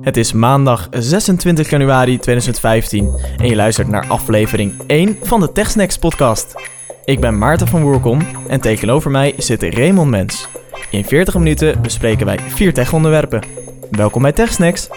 Het is maandag 26 januari 2015 en je luistert naar aflevering 1 van de TechSnacks podcast. Ik ben Maarten van Woerkom en tegenover mij zit Raymond Mens. In 40 minuten bespreken wij vier tech-onderwerpen. Welkom bij TechSnacks.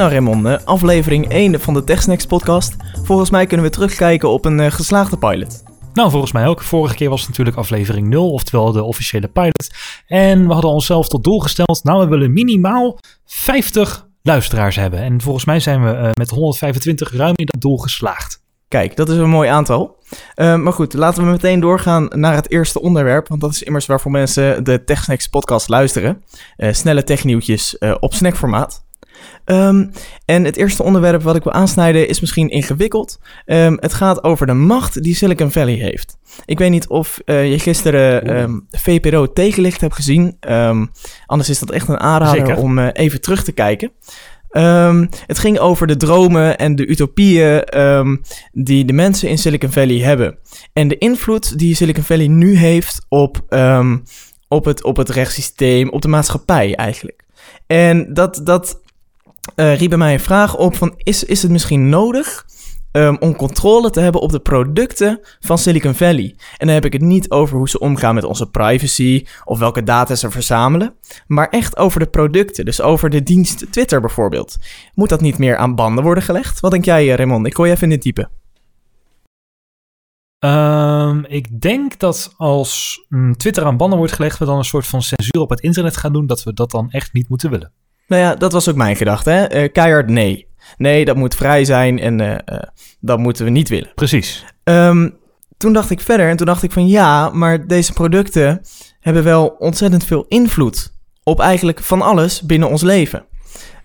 Nou Raymond, eh, aflevering 1 van de TechSnacks podcast. Volgens mij kunnen we terugkijken op een eh, geslaagde pilot. Nou, volgens mij ook. Vorige keer was het natuurlijk aflevering 0, oftewel de officiële pilot. En we hadden onszelf tot doel gesteld, nou, we willen minimaal 50 luisteraars hebben. En volgens mij zijn we eh, met 125 ruim in dat doel geslaagd. Kijk, dat is een mooi aantal. Uh, maar goed, laten we meteen doorgaan naar het eerste onderwerp. Want dat is immers waarvoor mensen de TechSnacks podcast luisteren. Uh, snelle technieuwtjes op snackformaat. Um, en het eerste onderwerp wat ik wil aansnijden is misschien ingewikkeld. Um, het gaat over de macht die Silicon Valley heeft. Ik weet niet of uh, je gisteren um, VPRO tegenlicht hebt gezien. anders is dat echt een aanrader Zeker. om uh, even terug te kijken. Um, het ging over de dromen en de utopieën um, die de mensen in Silicon Valley hebben. En de invloed die Silicon Valley nu heeft op, um, op, het, op het rechtssysteem, op de maatschappij eigenlijk. En dat, dat uh, riep bij mij een vraag op van is, is het misschien nodig um, om controle te hebben op de producten van Silicon Valley? En dan heb ik het niet over hoe ze omgaan met onze privacy of welke data ze verzamelen, maar echt over de producten, dus over de dienst Twitter bijvoorbeeld. Moet dat niet meer aan banden worden gelegd? Wat denk jij, eh, Raymond? Ik gooi je even in het type. Um, ik denk dat als mm, Twitter aan banden wordt gelegd, we dan een soort van censuur op het internet gaan doen, dat we dat dan echt niet moeten willen. Nou ja, dat was ook mijn gedachte. Hè? Uh, keihard nee. Nee, dat moet vrij zijn en uh, uh, dat moeten we niet willen. Precies. Um, toen dacht ik verder en toen dacht ik van ja, maar deze producten hebben wel ontzettend veel invloed op eigenlijk van alles binnen ons leven.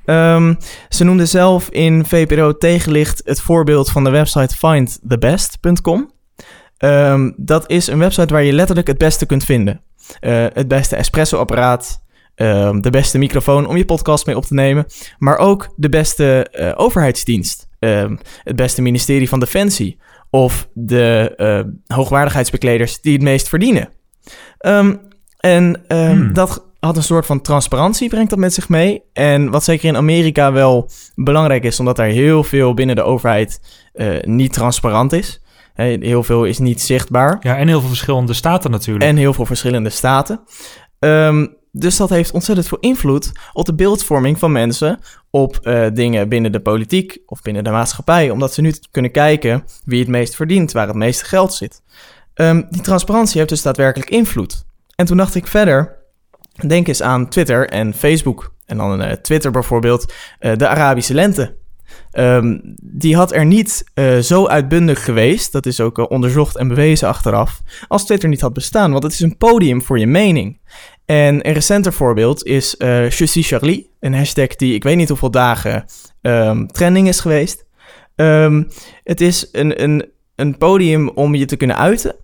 Um, ze noemde zelf in VPRO tegenlicht het voorbeeld van de website findthebest.com. Um, ehm, dat is een website waar je letterlijk het beste kunt vinden. Uh, het beste espresso-apparaat, um, de beste microfoon om je podcast mee op te nemen, maar ook de beste uh, overheidsdienst, um, het beste ministerie van Defensie of de uh, hoogwaardigheidsbekleders die het meest verdienen. Um, en hmm. dat had een soort van transparantie, brengt dat met zich mee. En wat zeker in Amerika wel belangrijk is, omdat daar heel veel binnen de overheid uh, niet transparant is. Heel veel is niet zichtbaar. Ja, en heel veel verschillende staten natuurlijk. En heel veel verschillende staten. Um, dus dat heeft ontzettend veel invloed op de beeldvorming van mensen op uh, dingen binnen de politiek of binnen de maatschappij. Omdat ze nu kunnen kijken wie het meest verdient, waar het meeste geld zit. Um, die transparantie heeft dus daadwerkelijk invloed. En toen dacht ik verder, denk eens aan Twitter en Facebook. En dan uh, Twitter bijvoorbeeld, uh, de Arabische lente. Um, die had er niet zo uitbundig geweest, dat is ook onderzocht en bewezen achteraf, als Twitter niet had bestaan. Want het is een podium voor je mening. En een recenter voorbeeld is uh, Je suis Charlie, een hashtag die ik weet niet hoeveel dagen um, trending is geweest. Um, het is een, een, een podium om je te kunnen uiten.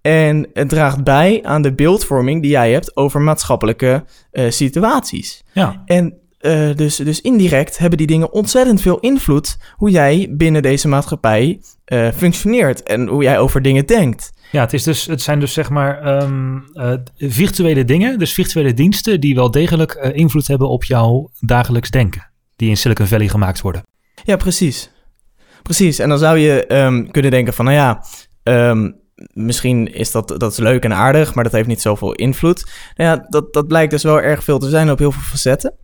En het draagt bij aan de beeldvorming die jij hebt over maatschappelijke uh, situaties. Ja. En uh, dus, dus indirect hebben die dingen ontzettend veel invloed hoe jij binnen deze maatschappij uh, functioneert en hoe jij over dingen denkt. Ja, het, is dus, het zijn dus zeg maar um, uh, virtuele dingen, dus virtuele diensten die wel degelijk invloed hebben op jouw dagelijks denken, die in Silicon Valley gemaakt worden. Ja, precies. Precies. En dan zou je um, kunnen denken van, nou ja, um, misschien is dat, dat is leuk en aardig, maar dat heeft niet zoveel invloed. Nou ja, dat, dat blijkt dus wel erg veel te zijn op heel veel facetten.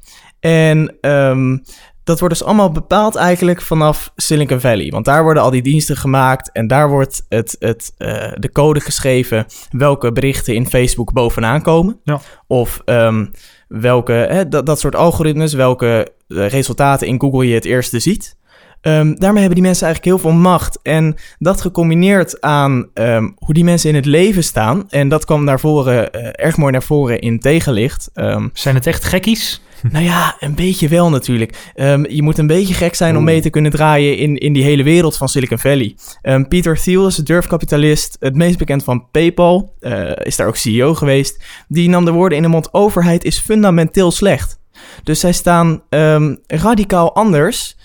En um, dat wordt dus allemaal bepaald eigenlijk vanaf Silicon Valley. Want daar worden al die diensten gemaakt en daar wordt het, het, uh, de code geschreven welke berichten in Facebook bovenaan komen. Ja. Of um, welke, hè, dat, dat soort algoritmes, welke uh, resultaten in Google je het eerste ziet. Um, daarmee hebben die mensen eigenlijk heel veel macht. En dat gecombineerd aan um, hoe die mensen in het leven staan. En dat kwam naar voren, uh, erg mooi naar voren in tegenlicht. Um, Zijn het echt gekkies? Nou ja, een beetje wel natuurlijk. Um, je moet een beetje gek zijn om mee te kunnen draaien in, in die hele wereld van Silicon Valley. Um, Peter Thiel is durfkapitalist, het meest bekend van PayPal, uh, is daar ook CEO geweest. Die nam de woorden in de mond: overheid is fundamenteel slecht. Dus zij staan um, radicaal anders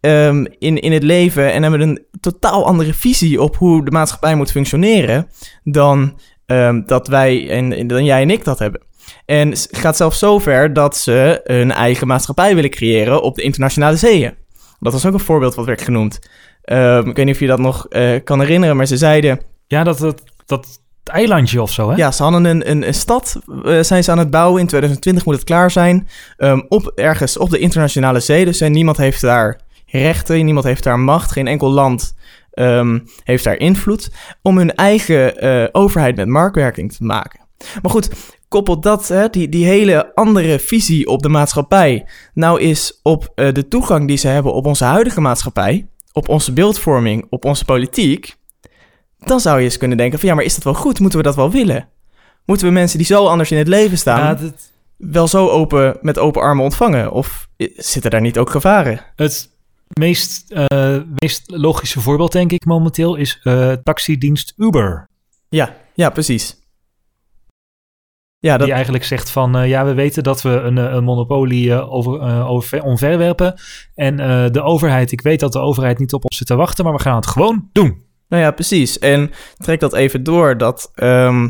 ehm, in, in het leven en hebben een totaal andere visie op hoe de maatschappij moet functioneren dan ehm, dat wij en en dan jij en ik dat hebben. En gaat zelfs zo ver dat ze een eigen maatschappij willen creëren op de internationale zeeën. Dat was ook een voorbeeld wat werd genoemd. Ehm, ik weet niet of je dat nog eh, kan herinneren, maar ze zeiden... Ja, dat, dat, dat eilandje of zo, hè? Ja, ze hadden een, een, een stad, eh, zijn ze aan het bouwen. In 2020 moet het klaar zijn. ehm, op, ergens op de internationale zee. Dus en niemand heeft daar rechten, niemand heeft daar macht. Geen enkel land ehm, heeft daar invloed. Om hun eigen eh, overheid met marktwerking te maken. Maar goed, koppelt dat, hè, die, die hele andere visie op de maatschappij. Nou is op eh, de toegang die ze hebben op onze huidige maatschappij. Op onze beeldvorming, op onze politiek dan zou je eens kunnen denken van ja, maar is dat wel goed? Moeten we dat wel willen? Moeten we mensen die zo anders in het leven staan Ja, dat- wel zo open met open armen ontvangen? Of i- zitten daar niet ook gevaren? het meest, eh, meest logische voorbeeld, denk ik, momenteel is eh taxidienst Uber. Ja, ja, precies. Ja, dat, Die eigenlijk zegt van, eh, ja, we weten dat we een, eh, een monopolie eh, over, over, omverwerpen. En de overheid, ik weet dat de overheid niet op ons zit te wachten, maar we gaan het gewoon doen. nou ja, precies. En trek dat even door dat ehm,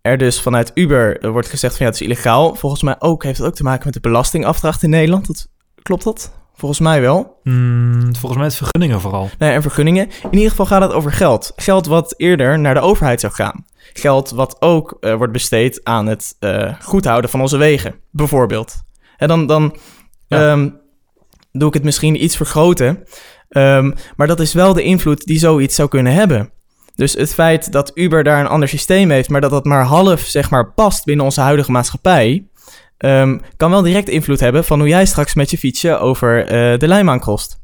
er dus vanuit Uber wordt gezegd van ja, het is illegaal. Volgens mij ook heeft het ook te maken met de belastingafdracht in Nederland. Dat, klopt dat? Volgens mij wel. Hmm, volgens mij het vergunningen vooral. Nee, en vergunningen. In ieder geval gaat het over geld. Geld wat eerder naar de overheid zou gaan. Geld wat ook eh, wordt besteed aan het eh, goed houden van onze wegen, bijvoorbeeld. En dan, dan Ja. ehm, doe ik het misschien iets vergroten. Ehm, maar dat is wel de invloed die zoiets zou kunnen hebben. Dus het feit dat Uber daar een ander systeem heeft, maar dat dat maar half zeg maar, past binnen onze huidige maatschappij, ehm, kan wel direct invloed hebben van hoe jij straks met je fietsje over eh, de lijnbaan crost.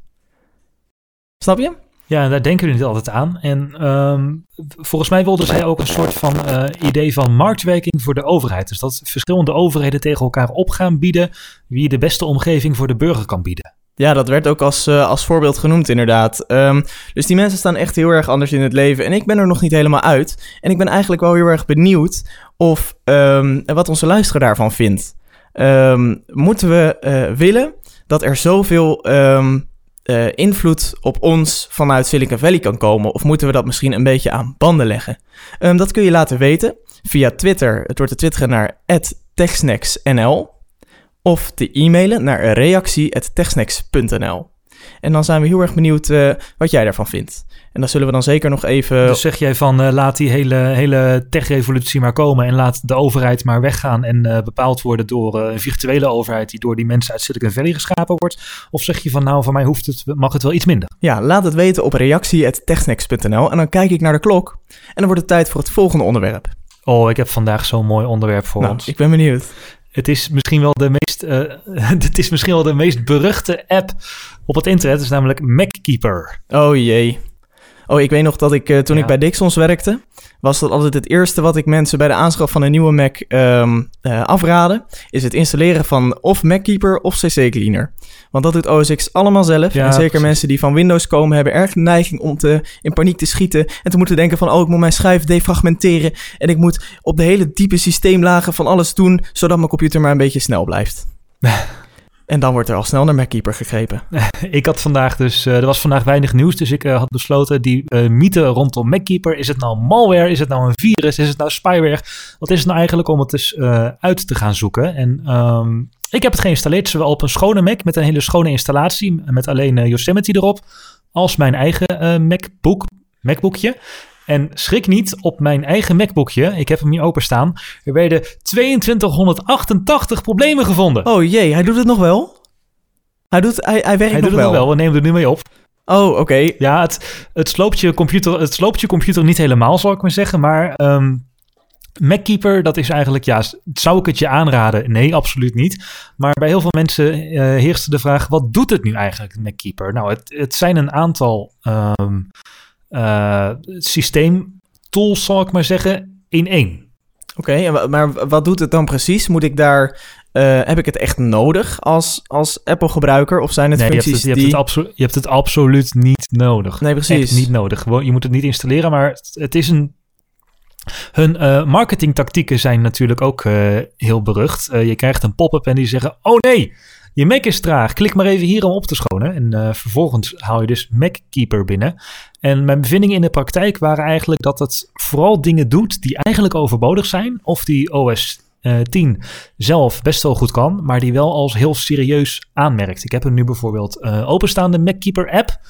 Snap je? Ja, daar denken we niet altijd aan. En ehm, volgens mij wilden zij ook een soort van eh, idee van marktwerking voor de overheid. Dus dat verschillende overheden tegen elkaar op gaan bieden wie de beste omgeving voor de burger kan bieden. Ja, dat werd ook als, eh, als voorbeeld genoemd, inderdaad. Ehm, dus die mensen staan echt heel erg anders in het leven. En ik ben er nog niet helemaal uit. En ik ben eigenlijk wel heel erg benieuwd of wat onze luisteraar daarvan vindt. Ehm, moeten we eh, willen dat er zoveel ehm, eh, invloed op ons vanuit Silicon Valley kan komen? Of moeten we dat misschien een beetje aan banden leggen? Ehm, dat kun je laten weten via Twitter. Het wordt te twitteren naar techsnacksnl of te e-mailen naar reactie.techsnacks.nl. En dan zijn we heel erg benieuwd eh, wat jij daarvan vindt. En dan zullen we dan zeker nog even... Dus zeg jij van eh, laat die hele, hele tech-revolutie maar komen en laat de overheid maar weggaan en eh, bepaald worden door een virtuele overheid die door die mensen uit Silicon Valley geschapen wordt? Of zeg je van nou, voor mij hoeft het, mag het wel iets minder? Ja, laat het weten op reactie.techsnacks.nl. En dan kijk ik naar de klok. En dan wordt het tijd voor het volgende onderwerp. Oh, ik heb vandaag zo'n mooi onderwerp voor nou, ons. ik ben benieuwd. Het is misschien wel de meest, het is misschien wel de meest beruchte app op het internet. Is namelijk MacKeeper. Oh jee. Oh, ik weet nog dat ik eh, toen Ja. ik bij Dixons werkte, was dat altijd het eerste wat ik mensen bij de aanschaf van een nieuwe Mac eh, afraden, is het installeren van of MacKeeper of CC Cleaner. Want dat doet OS X allemaal zelf. Ja, en zeker precies. mensen die van Windows komen, hebben erg de neiging om te, in paniek te schieten en te moeten denken van, oh, ik moet mijn schijf defragmenteren en ik moet op de hele diepe systeemlagen van alles doen, zodat mijn computer maar een beetje snel blijft. en dan wordt er al snel naar MacKeeper gegrepen. Ik had vandaag dus, eh, er was vandaag weinig nieuws, dus ik eh, had besloten die eh, mythe rondom MacKeeper. Is het nou malware? Is het nou een virus? Is het nou spyware? Wat is het nou eigenlijk om het dus uit te gaan zoeken? En ehm, ik heb het geïnstalleerd, zowel op een schone Mac met een hele schone installatie, met alleen Yosemite erop, als mijn eigen MacBook, MacBookje. En schrik niet, op mijn eigen MacBookje, ik heb hem hier openstaan, er werden 2288 problemen gevonden. Oh jee, hij doet het nog wel? Hij, doet, hij, hij werkt Hij nog doet het nog wel, we nemen er nu mee op. Oh, oké. Ja, het, het, sloopt je computer, het sloopt je computer niet helemaal, zal ik maar zeggen. Maar ehm MacKeeper, dat is eigenlijk, ja, zou ik het je aanraden? Nee, absoluut niet. Maar bij heel veel mensen eh heerste de vraag, wat doet het nu eigenlijk, MacKeeper? Nou, het, het zijn een aantal ehm eh, systeemtools, zal ik maar zeggen, in één. Oké, maar wat doet het dan precies? Moet ik daar... eh, heb ik het echt nodig als, als Apple-gebruiker? Of zijn het Nee, je hebt, functies het, je, hebt die... het absolu- je hebt het absoluut niet nodig. Nee, precies. Echt niet nodig. Gewoon, je moet het niet installeren, maar het, het is een. Hun eh, marketingtactieken zijn natuurlijk ook heel berucht. Je krijgt een pop-up en die zeggen: Oh nee, Je Mac is traag. Klik maar even hier om op te schonen. En uh, vervolgens haal je dus MacKeeper binnen. En mijn bevindingen in de praktijk waren eigenlijk dat het vooral dingen doet die eigenlijk overbodig zijn. Of die OS uh, 10 zelf best wel goed kan, maar die wel als heel serieus aanmerkt. Ik heb er nu bijvoorbeeld uh, openstaande MacKeeper app.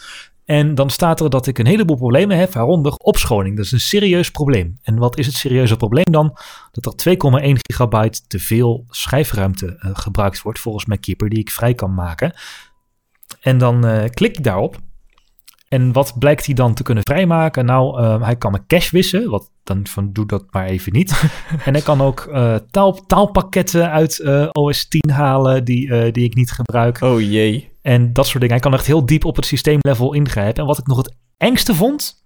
En dan staat er dat ik een heleboel problemen heb, waaronder opschoning. Dat is een serieus probleem. En wat is het serieuze probleem dan? Dat er 2,1 gigabyte te veel schijfruimte uh, gebruikt wordt volgens MacKeeper, die ik vrij kan maken. En dan uh, klik ik daarop. En wat blijkt hij dan te kunnen vrijmaken? Nou, uh, hij kan mijn cache wissen, wat dan van doe dat maar even niet. en hij kan ook taal, taalpakketten uit OS 10 halen die, die ik niet gebruik. Oh jee. En dat soort dingen. Hij kan echt heel diep op het systeemlevel ingrijpen. En wat ik nog het engste vond,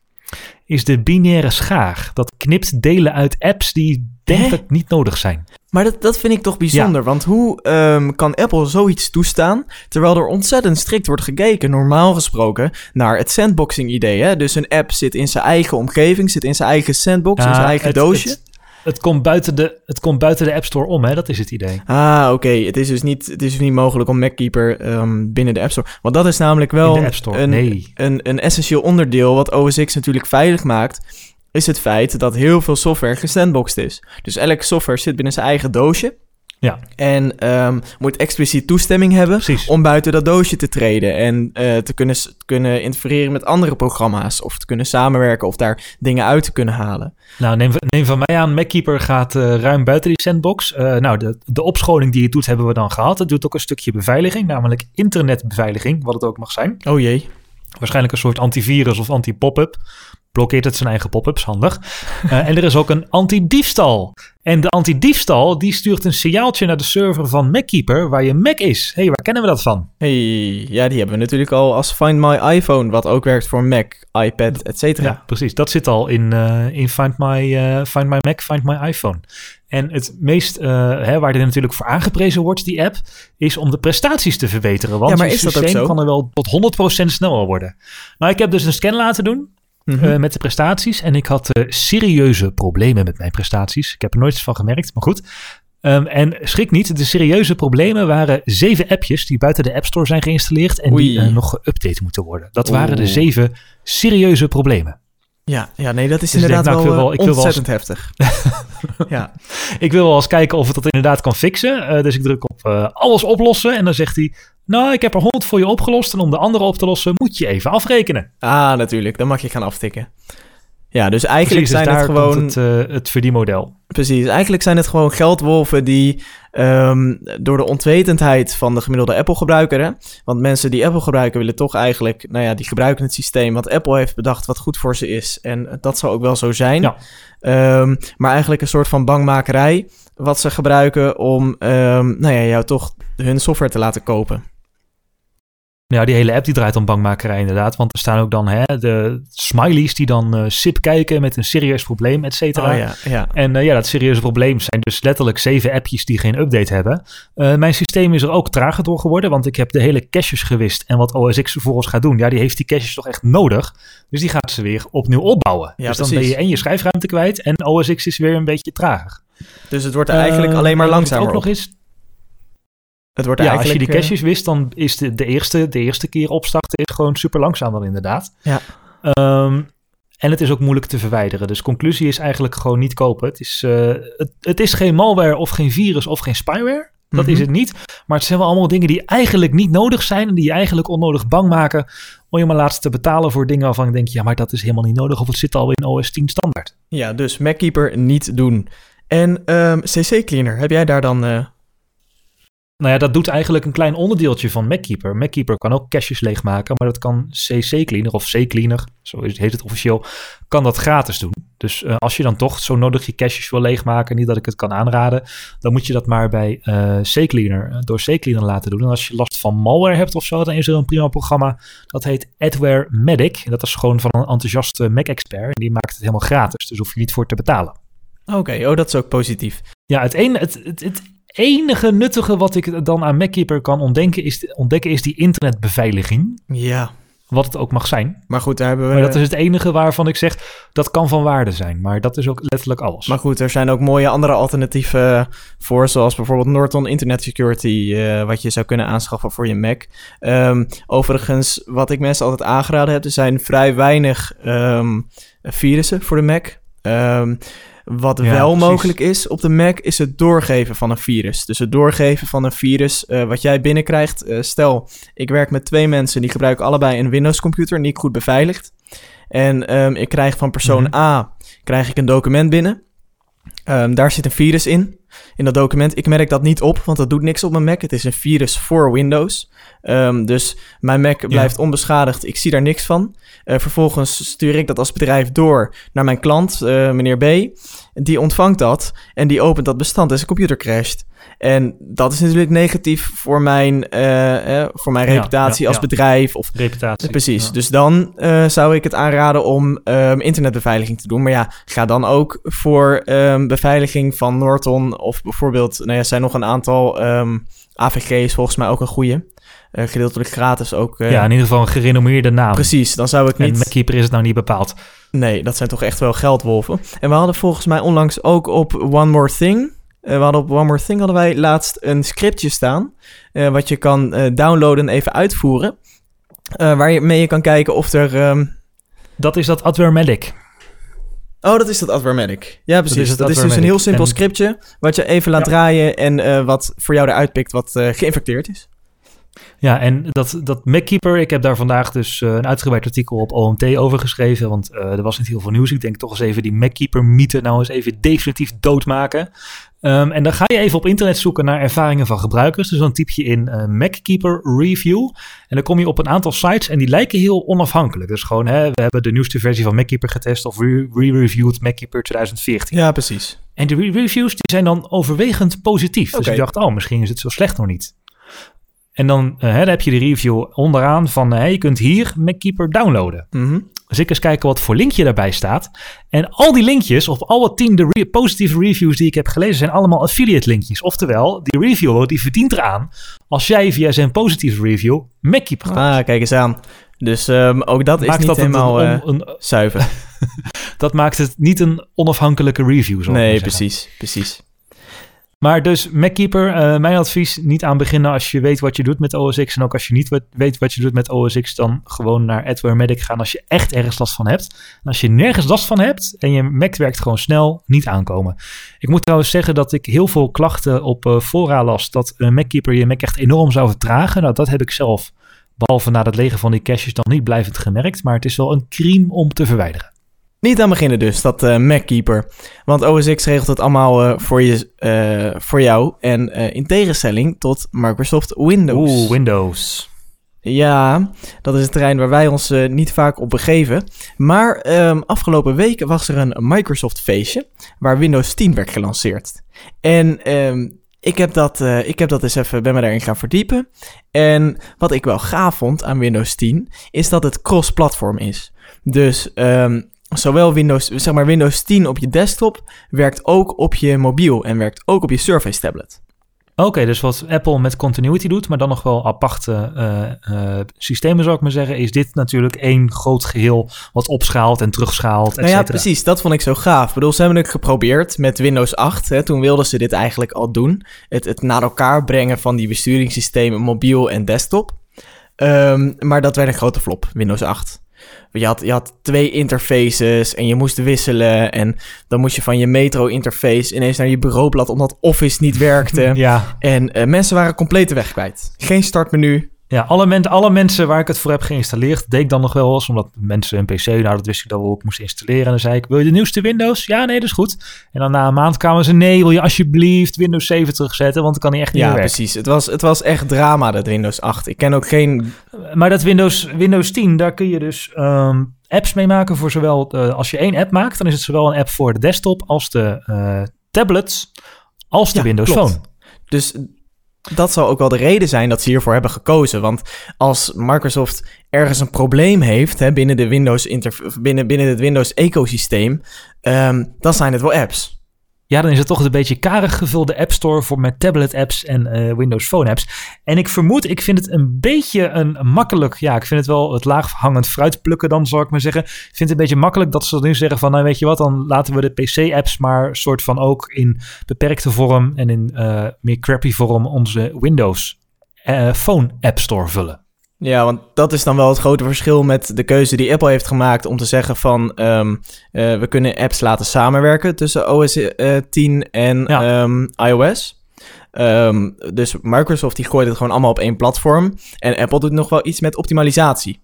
is de binaire schaar. Dat knipt delen uit apps die denk ik niet nodig zijn. Maar dat, dat vind ik toch bijzonder. Ja. Want hoe um, kan Apple zoiets toestaan, terwijl er ontzettend strikt wordt gekeken, normaal gesproken, naar het sandboxing idee. Dus een app zit in zijn eigen omgeving, zit in zijn eigen sandbox, in zijn eigen het, doosje. Het, het komt, buiten de, het komt buiten de App Store om, hè? dat is het idee. Ah, oké. Okay. Het is dus niet, het is dus niet mogelijk om MacKeeper um, binnen de App Store. Want dat is namelijk wel een, nee. een, een essentieel onderdeel wat OS X natuurlijk veilig maakt. Is het feit dat heel veel software gesandboxed is. Dus elke software zit binnen zijn eigen doosje. Ja. En um, moet expliciet toestemming hebben Precies. om buiten dat doosje te treden en uh, te kunnen, kunnen interfereren met andere programma's of te kunnen samenwerken of daar dingen uit te kunnen halen. Nou, neem, neem van mij aan, MacKeeper gaat uh, ruim buiten die sandbox. Uh, nou, de, de opschoning die het doet hebben we dan gehad. Het doet ook een stukje beveiliging, namelijk internetbeveiliging, wat het ook mag zijn. Oh jee. Waarschijnlijk een soort antivirus of anti-pop-up blokkeert het zijn eigen pop-ups, handig. Uh, en er is ook een anti-diefstal. En de anti-diefstal die stuurt een signaaltje naar de server van MacKeeper waar je Mac is. hey, waar kennen we dat van? hey, ja, die hebben we natuurlijk al als Find My iPhone, wat ook werkt voor Mac, iPad, et cetera. Ja, precies. Dat zit al in, uh, in Find, My, uh, Find My Mac, Find My iPhone. En het meest, uh, hè, waar dit natuurlijk voor aangeprezen wordt, die app, is om de prestaties te verbeteren. Want ja, maar dat systeem ook zo? kan er wel tot 100% sneller worden. Nou, ik heb dus een scan laten doen. Mm -hmm. uh, met de prestaties. En ik had uh, serieuze problemen met mijn prestaties. Ik heb er nooit iets van gemerkt, maar goed. Um, en schrik niet, de serieuze problemen waren zeven appjes die buiten de App Store zijn geïnstalleerd en Oei. die nog geüpdate moeten worden. Dat Oeh. waren de zeven serieuze problemen. Ja, ja nee, dat is Dus ik inderdaad denk, nou, wel, ik wil wel- eh, ik wil wel ontzettend heftig. ja. Ik wil wel eens kijken of het dat inderdaad kan fixen. Uh, dus ik druk op uh, alles oplossen en dan zegt hij... Nou, ik heb er 100 voor je opgelost en om de andere op te lossen moet je even afrekenen. Ah, natuurlijk, dan mag je gaan aftikken. Ja, dus eigenlijk Precies, dus zijn het gewoon... komt het, uh, het verdienmodel. Precies, eigenlijk zijn het gewoon geldwolven die um, door de ontwetendheid van de gemiddelde Apple-gebruiker, hè? want mensen die Apple gebruiken willen toch eigenlijk, nou ja, die gebruiken het systeem wat Apple heeft bedacht wat goed voor ze is. En dat zal ook wel zo zijn. Ja. Um, maar eigenlijk een soort van bangmakerij wat ze gebruiken om, um, nou ja, jou toch hun software te laten kopen. Ja, die hele app die draait om bangmakerij inderdaad. Want er staan ook dan hè, de smileys die dan uh, sip kijken met een serieus probleem, et cetera. Oh, ja, ja. En uh, ja, dat serieuze probleem zijn dus letterlijk zeven appjes die geen update hebben. Uh, mijn systeem is er ook trager door geworden, want ik heb de hele caches gewist. En wat OS X vervolgens gaat doen, ja, die heeft die caches toch echt nodig. Dus die gaat ze weer opnieuw opbouwen. Ja, dus dan precies. ben je en je schijfruimte kwijt en OS X is weer een beetje trager. Dus het wordt eigenlijk alleen maar langzamer ook nog eens, het wordt ja, eigenlijk, als je die uh, caches wist, dan is de, de, eerste, de eerste keer opstarten is gewoon super langzaam dan inderdaad. Ja. Um, en het is ook moeilijk te verwijderen. Dus conclusie is eigenlijk gewoon niet kopen. Het is, uh, het, het, is geen malware of geen virus of geen spyware. Dat Mhm. is het niet. Maar het zijn wel allemaal dingen die eigenlijk niet nodig zijn. En die je eigenlijk onnodig bang maken. Om je maar laatst te betalen voor dingen waarvan ik denk... Ja, maar dat is helemaal niet nodig. Of het zit al in OS 10 standaard. Ja, dus MacKeeper niet doen. En um, CC Cleaner, heb jij daar dan... Uh... Nou ja, dat doet eigenlijk een klein onderdeeltje van MacKeeper. MacKeeper kan ook caches leegmaken, maar dat kan CC Cleaner of C-Cleaner, zo heet het officieel, kan dat gratis doen. Dus uh, als je dan toch zo nodig je caches wil leegmaken, niet dat ik het kan aanraden, dan moet je dat maar bij uh, C-Cleaner, uh, door C-Cleaner laten doen. En als je last van malware hebt of zo, dan is er een prima programma, dat heet Adware Medic. En dat is gewoon van een enthousiaste Mac-expert en die maakt het helemaal gratis, dus hoef je niet voor te betalen. Oké, okay, oh dat is ook positief. Ja, het, een, het, het, het enige nuttige wat ik dan aan MacKeeper kan ontdekken is, ontdekken is die internetbeveiliging. Ja. wat het ook mag zijn. Maar goed, daar hebben we... Maar dat is het enige waarvan ik zeg, dat kan van waarde zijn. Maar dat is ook letterlijk alles. Maar goed, er zijn ook mooie andere alternatieven voor, zoals bijvoorbeeld Norton Internet Security, eh, wat je zou kunnen aanschaffen voor je Mac. Ehm, overigens, wat ik mensen altijd aangeraden heb, er zijn vrij weinig ehm, virussen voor de Mac. Ehm, wat Ja, wel precies. mogelijk is op de Mac, is het doorgeven van een virus. Dus het doorgeven van een virus eh, wat jij binnenkrijgt. Eh, stel, ik werk met twee mensen die gebruiken allebei een Windows-computer, niet goed beveiligd. En ehm, ik krijg van persoon Mhm. A krijg ik een document binnen. Ehm, daar zit een virus in, in dat document. Ik merk dat niet op, want dat doet niks op mijn Mac. Het is een virus voor Windows. Ehm, dus mijn Mac blijft onbeschadigd. Ik zie daar niks van. Eh, vervolgens stuur ik dat als bedrijf door naar mijn klant, eh, meneer B. Die ontvangt dat en die opent dat bestand en zijn computer crasht. En dat is natuurlijk negatief voor mijn, eh, eh, voor mijn reputatie ja, als ja. bedrijf of Reputatie. Precies, dus dan eh, zou ik het aanraden om ehm, internetbeveiliging te doen. Maar ja, ga dan ook voor ehm, beveiliging van Norton of bijvoorbeeld, nou ja, er zijn nog een aantal ehm, AVG's volgens mij ook een goede. Gedeeltelijk gratis ook. ja, in ieder geval een gerenommeerde naam. Precies, dan zou ik En niet... MacKeeper is het nou niet bepaald. Nee, dat zijn toch echt wel geldwolven. En we hadden volgens mij onlangs ook op One More Thing... eh, we hadden op One More Thing hadden wij laatst een scriptje staan... eh, wat je kan eh, downloaden en even uitvoeren... waarmee je kan kijken of er... ehm, Dat is dat Advermedic. Oh, dat is dat Advermedic. Ja, precies. is Dat is, dus een heel simpel En- scriptje... wat je even laat Ja. draaien en wat voor jou eruit pikt wat geïnfecteerd is. Ja, en dat, dat MacKeeper, ik heb daar vandaag dus eh, een uitgebreid artikel op OMT over geschreven, want eh, er was niet heel veel nieuws. Ik denk toch eens even die MacKeeper-mythe nou eens even definitief doodmaken. Ehm, en dan ga je even op internet zoeken naar ervaringen van gebruikers. Dus dan typ je in eh, MacKeeper Review. En dan kom je op een aantal sites en die lijken heel onafhankelijk. Dus gewoon, hè, we hebben de nieuwste versie van MacKeeper getest of re- re-reviewed MacKeeper 2014. Ja, precies. En de re- reviews die zijn dan overwegend positief. Dus ik dacht, oh, misschien is het zo slecht nog niet. En dan, eh, dan heb je de review onderaan van, eh, je kunt hier MacKeeper downloaden. Mhm. Dus ik eens kijken wat voor linkje daarbij staat. En al die linkjes, of alle tien de re- positieve reviews die ik heb gelezen, zijn allemaal affiliate linkjes. Oftewel, die reviewer die verdient eraan als jij via zijn positieve review MacKeeper koopt. Ah, kijk eens aan. Dus ehm, ook dat is Maakt niet dat, helemaal een, eh, on- een- zuiver. dat maakt het niet een onafhankelijke review. nee, precies, precies. Maar dus MacKeeper, eh, mijn advies, niet aan beginnen als je weet wat je doet met OS X. En ook als je niet weet wat je doet met OS X, dan gewoon naar AdwareMedic gaan als je echt ergens last van hebt. En als je nergens last van hebt en je Mac werkt gewoon snel, niet aankomen. Ik moet trouwens zeggen dat ik heel veel klachten op eh, fora las dat een MacKeeper je Mac echt enorm zou vertragen. Nou, dat heb ik zelf, behalve na het legen van die caches, dan niet blijvend gemerkt. Maar het is wel een crime om te verwijderen. Niet aan beginnen dus, dat eh MacKeeper. Want OS X regelt het allemaal eh, voor, je, eh, voor jou. En in tegenstelling tot Microsoft Windows. Oeh, Windows. Ja, dat is een terrein waar wij ons niet vaak op begeven. Maar ehm, afgelopen week was er een Microsoft feestje waar Windows 10 werd gelanceerd. En ehm, ik, heb dat, ik heb dat eens even, ben me daarin gaan verdiepen. En wat ik wel gaaf vond aan Windows 10 is dat het cross-platform is. Dus ehm, zowel Windows, zeg maar Windows 10 op je desktop werkt ook op je mobiel en werkt ook op je Surface tablet. Oké, dus wat Apple met continuity doet, maar dan nog wel aparte eh, eh, systemen zou ik maar zeggen, is dit natuurlijk één groot geheel wat opschaalt en terugschaalt, et Nou ja, precies. Dat vond ik zo gaaf. Ik bedoel, ze hebben het geprobeerd met Windows 8. Hè. Toen wilden ze dit eigenlijk al doen. Het, het naar elkaar brengen van die besturingssystemen mobiel en desktop. Ehm, maar dat werd een grote flop, Windows 8. Je had, je had twee interfaces en je moest wisselen. En dan moest je van je metro-interface ineens naar je bureaublad... omdat Office niet werkte. Ja, En eh, mensen waren compleet de weg kwijt. Geen startmenu. Ja alle, men, alle mensen waar ik het voor heb geïnstalleerd, deed ik dan nog wel eens, omdat mensen een PC, nou dat wist ik dat we ook moesten installeren. En dan zei ik, wil je de nieuwste Windows? Ja, nee, dat is goed. En dan na een maand kwamen ze, nee, wil je alsjeblieft Windows 7 terugzetten, want dan kan hij echt niet Ja, meer werken. precies. Het was, het was echt drama, dat Windows 8. Ik ken ook geen... Maar dat Windows, Windows 10, daar kun je dus ehm, apps mee maken voor zowel... eh, als je één app maakt, dan is het zowel een app voor de desktop als de eh, tablets, als de Ja, Windows klopt. Phone. Dus dat zal ook wel de reden zijn dat ze hiervoor hebben gekozen. Want als Microsoft ergens een probleem heeft hè, binnen, de Windows binnen, binnen het Windows ecosysteem, ehm, dan zijn het wel apps. Ja, dan is het toch een beetje karig gevulde App Store voor met tablet apps en eh, Windows Phone apps. En ik vermoed, ik vind het een beetje een makkelijk, ja, ik vind het wel het laaghangend fruit plukken dan, zal ik maar zeggen. Ik vind het een beetje makkelijk dat ze nu zeggen van, nou weet je wat, dan laten we de PC-apps maar soort van ook in beperkte vorm en in uh, meer crappy vorm onze Windows uh, Phone App Store vullen. Ja, want dat is dan wel het grote verschil met de keuze die Apple heeft gemaakt om te zeggen van um, uh, we kunnen apps laten samenwerken tussen OS uh, 10 en ja. um, iOS. Um, dus Microsoft die gooit het gewoon allemaal op één platform en Apple doet nog wel iets met optimalisatie.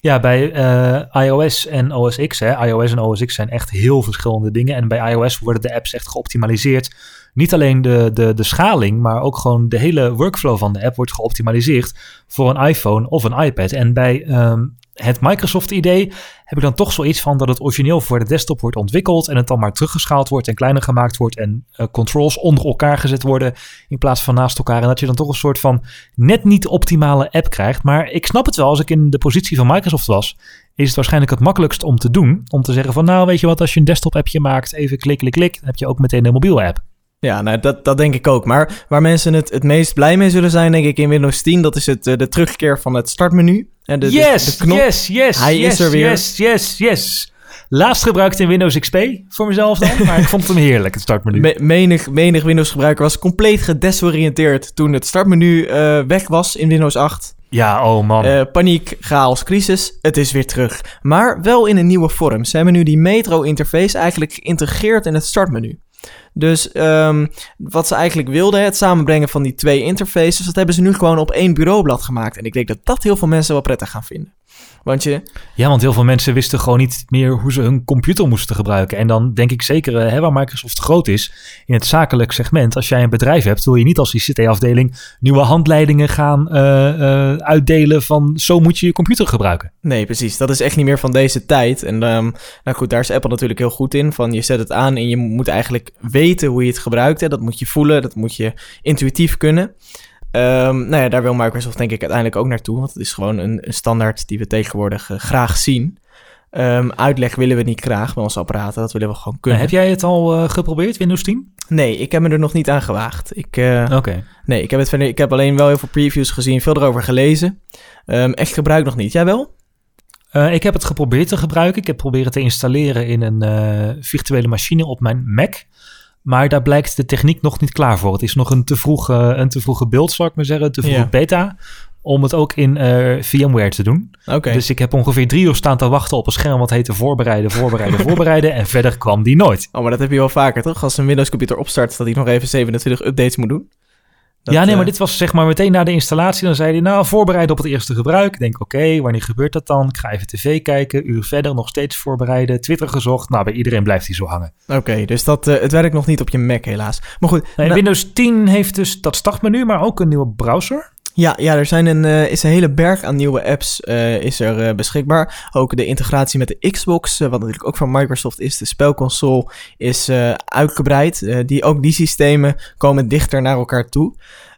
Ja, bij uh, iOS en OS X, hè, iOS en OS X zijn echt heel verschillende dingen. En bij iOS worden de apps echt geoptimaliseerd niet alleen de, de, de schaling, maar ook gewoon de hele workflow van de app wordt geoptimaliseerd voor een iPhone of een iPad. En bij um, het Microsoft-idee heb ik dan toch zoiets van dat het origineel voor de desktop wordt ontwikkeld en het dan maar teruggeschaald wordt en kleiner gemaakt wordt en uh, controls onder elkaar gezet worden in plaats van naast elkaar. En dat je dan toch een soort van net niet optimale app krijgt. Maar ik snap het wel, als ik in de positie van Microsoft was, is het waarschijnlijk het makkelijkst om te doen. Om te zeggen van nou weet je wat, als je een desktop appje maakt, even klik, klik, klik, dan heb je ook meteen een mobiel app. Ja, nou, dat, dat denk ik ook. Maar waar mensen het, het meest blij mee zullen zijn, denk ik, in Windows 10, dat is het, de terugkeer van het startmenu. En de, yes, de, de knop. yes, yes, Hij yes, is er weer. yes, yes, yes. Laatst gebruikt in Windows XP voor mezelf dan, maar ik vond hem heerlijk, het startmenu. Me, menig, menig Windows-gebruiker was compleet gedesoriënteerd toen het startmenu uh, weg was in Windows 8. Ja, oh man. Uh, paniek, chaos, crisis. Het is weer terug. Maar wel in een nieuwe vorm. Ze hebben nu die Metro-interface eigenlijk geïntegreerd in het startmenu. Dus um, wat ze eigenlijk wilden, het samenbrengen van die twee interfaces, dat hebben ze nu gewoon op één bureaublad gemaakt. En ik denk dat dat heel veel mensen wel prettig gaan vinden. Want je... Ja, want heel veel mensen wisten gewoon niet meer hoe ze hun computer moesten gebruiken. En dan denk ik zeker, hè, waar Microsoft groot is, in het zakelijk segment, als jij een bedrijf hebt, wil je niet als ICT-afdeling nieuwe handleidingen gaan uh, uh, uitdelen van zo moet je je computer gebruiken. Nee, precies. Dat is echt niet meer van deze tijd. En um, nou goed, daar is Apple natuurlijk heel goed in. Van je zet het aan en je moet eigenlijk weten hoe je het gebruikt. Hè. Dat moet je voelen, dat moet je intuïtief kunnen. Um, nou ja, daar wil Microsoft denk ik uiteindelijk ook naartoe. Want het is gewoon een, een standaard die we tegenwoordig uh, graag zien. Um, uitleg willen we niet graag bij onze apparaten. Dat willen we gewoon kunnen. heb jij het al uh, geprobeerd, Windows 10? Nee, ik heb me er nog niet aan gewaagd. Ik, uh, okay. Nee, ik heb, het verder, ik heb alleen wel heel veel previews gezien, veel erover gelezen. Um, echt gebruik nog niet. Jij wel? Uh, ik heb het geprobeerd te gebruiken. Ik heb proberen te installeren in een virtuele machine op mijn Mac. Maar daar blijkt de techniek nog niet klaar voor. Het is nog een te vroege, een te vroege beeld, zal ik maar zeggen. Te vroege beta. Om het ook in uh, VMware te doen. Okay. Dus ik heb ongeveer drie uur staan te wachten op een scherm wat heette voorbereiden, voorbereiden, voorbereiden. En verder kwam die nooit. Oh, maar dat heb je wel vaker, toch? Als een Windows computer opstart, dat hij nog even 27 updates moet doen. Dat, ja, nee, maar uh... dit was zeg maar meteen na de installatie. Dan zei hij, nou, voorbereiden op het eerste gebruik. Ik denk, oké, okay, wanneer gebeurt dat dan? Ik ga even tv kijken, uur verder, nog steeds voorbereiden. Twitter gezocht. Nou, bij iedereen blijft hij zo hangen. Oké, okay, dus dat, uh, het werkt nog niet op je Mac helaas. Maar goed. Nee, nou... Windows 10 heeft dus dat startmenu, maar ook een nieuwe browser. Ja, ja, er zijn een, uh, is een hele berg aan nieuwe apps uh, is er uh, beschikbaar. Ook de integratie met de Xbox, wat natuurlijk ook van Microsoft is. De spelconsole is uitgebreid. die, ook die systemen komen dichter naar elkaar toe.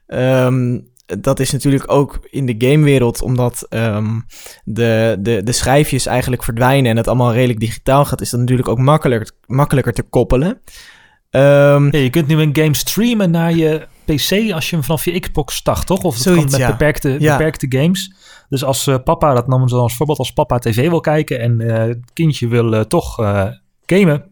Um, dat is natuurlijk ook in de gamewereld, omdat um, de, de, de schijfjes eigenlijk verdwijnen en het allemaal redelijk digitaal gaat, is dat natuurlijk ook makkelijker, makkelijker te koppelen. Ja, je kunt nu een game streamen naar je PC als je hem vanaf je Xbox start, toch? Of het zoiets, kan met ja. beperkte, ja. beperkte games. Dus als uh, papa, dat noemen ze dan als voorbeeld, als papa tv wil kijken en uh, het kindje wil uh, toch gamen,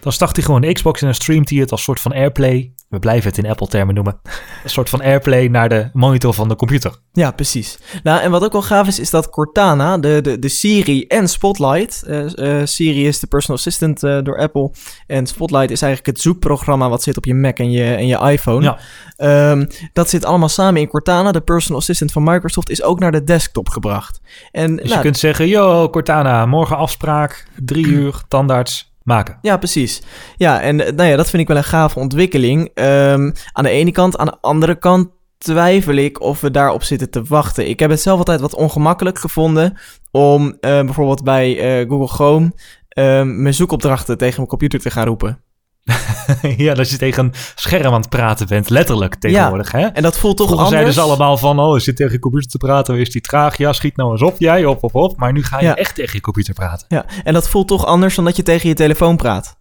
dan start hij gewoon de Xbox en dan streamt hij het als soort van Airplay. We blijven het in Apple-termen noemen. Een soort van Airplay naar de monitor van de computer. Ja, precies. Nou, en wat ook wel gaaf is, is dat Cortana, de, de, de Siri en Spotlight. Uh, uh, Siri is de personal assistant uh, door Apple. En Spotlight is eigenlijk het zoekprogramma wat zit op je Mac en je, en je iPhone. Ja. Um, dat zit allemaal samen in Cortana. De personal assistant van Microsoft is ook naar de desktop gebracht. En, dus nou, je kunt zeggen, yo Cortana, morgen afspraak, drie uur, tandarts Ja, precies. Ja, en nou ja, dat vind ik wel een gave ontwikkeling. Um, aan de ene kant, aan de andere kant twijfel ik of we daarop zitten te wachten. Ik heb het zelf altijd wat ongemakkelijk gevonden om uh, bijvoorbeeld bij uh, Google Chrome uh, mijn zoekopdrachten tegen mijn computer te gaan roepen. ja, dat je tegen een scherm aan het praten bent, letterlijk tegenwoordig. Ja, hè? en dat voelt toch Vroeger anders. zeiden ze allemaal van, oh, je zit tegen je computer te praten, is die traag? Ja, schiet nou eens op, jij, op, op, op. Maar nu ga je ja. echt tegen je computer praten. Ja, en dat voelt toch anders dan dat je tegen je telefoon praat.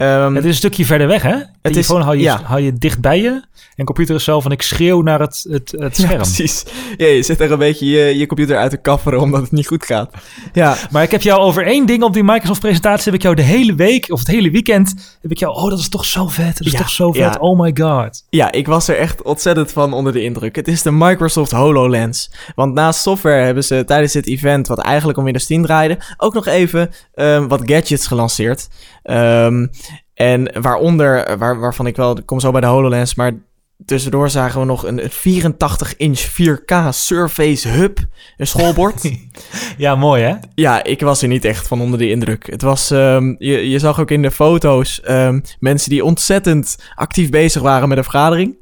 Ehm, Het is een stukje verder weg, hè? is- Telefoon hou je, ja. hou je dicht bij je. En computer is zo van ik schreeuw naar het, het, het ja, scherm. precies. Ja, je zit er een beetje je, je computer uit te kafferen omdat het niet goed gaat. Ja, Maar ik heb jou over één ding op die Microsoft-presentatie... heb ik jou de hele week of het hele weekend... heb ik jou... Oh, dat is toch zo vet. Dat is Ja, toch zo vet. Oh my god. Ja, ik was er echt ontzettend van onder de indruk. Het is de Microsoft HoloLens. Want naast software hebben ze tijdens dit event, wat eigenlijk om Windows 10 draaide, ook nog even ehm, wat gadgets gelanceerd. Ehm, en waaronder, waar, waarvan ik wel, ik kom zo bij de HoloLens, maar tussendoor zagen we nog een 84-inch 4K Surface Hub, een schoolbord. Ja, mooi hè? Ja, ik was er niet echt van onder de indruk. Het was, ehm, je, je zag ook in de foto's ehm, mensen die ontzettend actief bezig waren met een vergadering.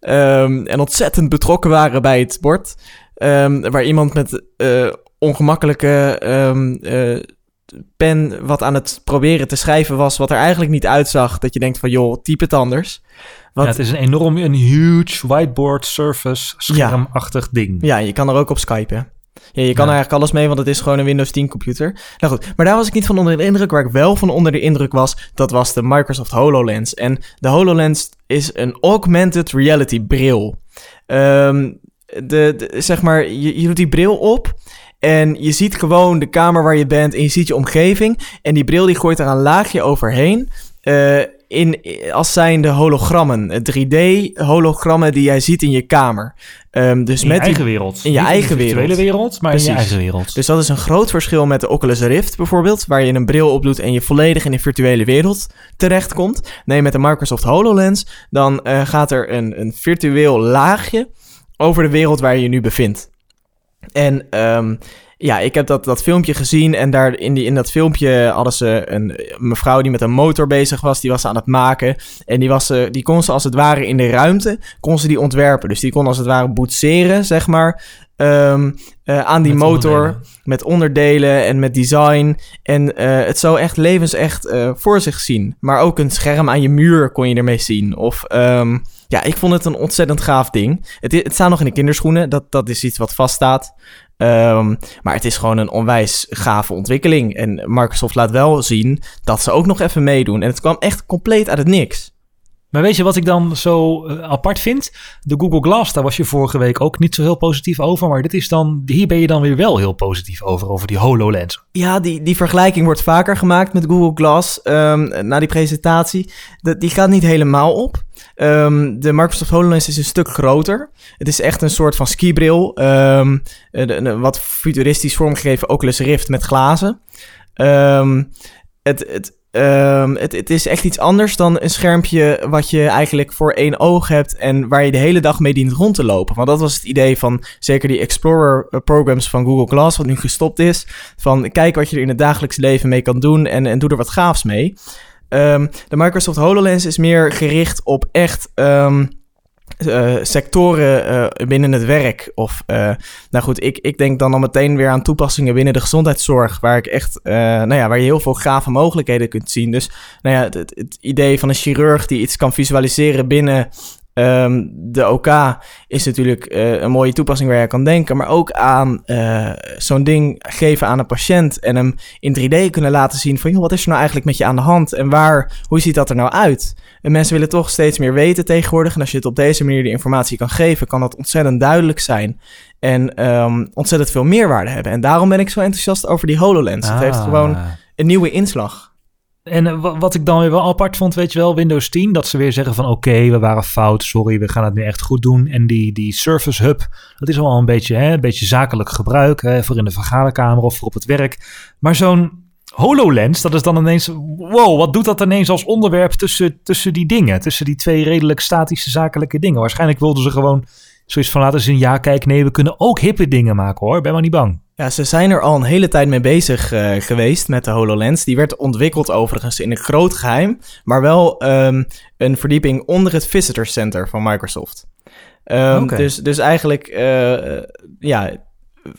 Ehm, en ontzettend betrokken waren bij het bord. Waar iemand met eh, ongemakkelijke eh, pen wat aan het proberen te schrijven was, wat er eigenlijk niet uitzag. Dat je denkt van, joh, typ het anders. Wat, Ja, het is een enorm, een huge whiteboard surface schermachtig ding. Ja, je kan er ook op skypen. Ja, je kan Ja. er eigenlijk alles mee, want het is gewoon een Windows 10 computer. Nou goed, maar daar was ik niet van onder de indruk. Waar ik wel van onder de indruk was, dat was de Microsoft HoloLens. En de HoloLens is een augmented reality bril. Ehm, de, de- zeg maar, je, je doet die bril op en je ziet gewoon de kamer waar je bent en je ziet je omgeving. En die bril die gooit er een laagje overheen. eh, in, als zijnde hologrammen. 3D-hologrammen die jij ziet in je kamer. Ehm, dus in met je die eigen wereld. in je Niet eigen de virtuele wereld. wereld, maar in je Precies. eigen wereld. Dus dat is een groot verschil met de Oculus Rift bijvoorbeeld, waar je een bril op doet en je volledig in de virtuele wereld terechtkomt. Nee, met de Microsoft HoloLens, dan eh, gaat er een, een virtueel laagje over de wereld waar je je nu bevindt. En ehm, ja, ik heb dat, dat filmpje gezien en daar in, die, in dat filmpje hadden ze een mevrouw die met een motor bezig was, die was ze aan het maken. En die, was, ze- die kon ze als het ware in de ruimte, kon ze die ontwerpen. Dus die kon als het ware boetseren, zeg maar, ehm, eh, aan die Met motor onderdelen. met onderdelen en met design. En eh, het zou echt levensecht eh voor zich zien. Maar ook een scherm aan je muur kon je ermee zien. Of ehm, ja, ik vond het een ontzettend gaaf ding. Het, het staat nog in de kinderschoenen. Dat, dat is iets wat vaststaat. Ehm, maar het is gewoon een onwijs gave ontwikkeling. En Microsoft laat wel zien dat ze ook nog even meedoen. En het kwam echt compleet uit het niks. Maar weet je wat ik dan zo eh, apart vind? De Google Glass, daar was je vorige week ook niet zo heel positief over. Maar dit is dan, hier ben je dan weer wel heel positief over, over die HoloLens. Ja, die, die vergelijking wordt vaker gemaakt met Google Glass ehm, na die presentatie. Dat, die gaat niet helemaal op. Ehm, de Microsoft HoloLens is een stuk groter. Het is echt een soort van skibril. een wat futuristisch vormgegeven Oculus Rift met glazen. Het, het, ehm, het, het is echt iets anders dan een schermpje wat je eigenlijk voor één oog hebt en waar je de hele dag mee dient rond te lopen. Want dat was het idee van zeker die Explorer eh, programs van Google Glass, wat nu gestopt is. Van kijk wat je er in het dagelijks leven mee kan doen en, en doe er wat gaafs mee. Ehm, de Microsoft HoloLens is meer gericht op echt ehm, eh, sectoren eh, binnen het werk. Of, eh, nou goed, ik, ik denk dan al meteen weer aan toepassingen binnen de gezondheidszorg, waar ik echt, nou ja, waar je heel veel gave mogelijkheden kunt zien. Dus, nou ja, het, het idee van een chirurg die iets kan visualiseren binnen ehm, de OK is natuurlijk eh, een mooie toepassing waar je aan kan denken, maar ook aan eh, zo'n ding geven aan een patiënt en hem in 3D kunnen laten zien van, joh, wat is er nou eigenlijk met je aan de hand en waar, hoe ziet dat er nou uit? En mensen willen toch steeds meer weten tegenwoordig en als je het op deze manier de informatie kan geven, kan dat ontzettend duidelijk zijn en ehm, ontzettend veel meerwaarde hebben. En daarom ben ik zo enthousiast over die HoloLens. Het heeft Ah. gewoon een nieuwe inslag. En eh, wa- wat ik dan weer wel apart vond, weet je wel, Windows 10, dat ze weer zeggen van oké, we waren fout, sorry, we gaan het nu echt goed doen. En die, die Surface Hub, dat is allemaal een beetje, hè, een beetje zakelijk gebruik, hè, voor in de vergaderkamer of voor op het werk. Maar zo'n HoloLens, dat is dan ineens, wow, wat doet dat ineens als onderwerp tussen, tussen die dingen, tussen die twee redelijk statische zakelijke dingen. Waarschijnlijk wilden ze gewoon zoiets van laten zien, ja kijk, nee, we kunnen ook hippe dingen maken hoor, ben maar niet bang. Ja, ze zijn er al een hele tijd mee bezig eh, geweest met de HoloLens. Die werd ontwikkeld overigens in een groot geheim, maar wel ehm, een verdieping onder het Visitor Center van Microsoft. Ehm, dus, dus eigenlijk, eh, ja,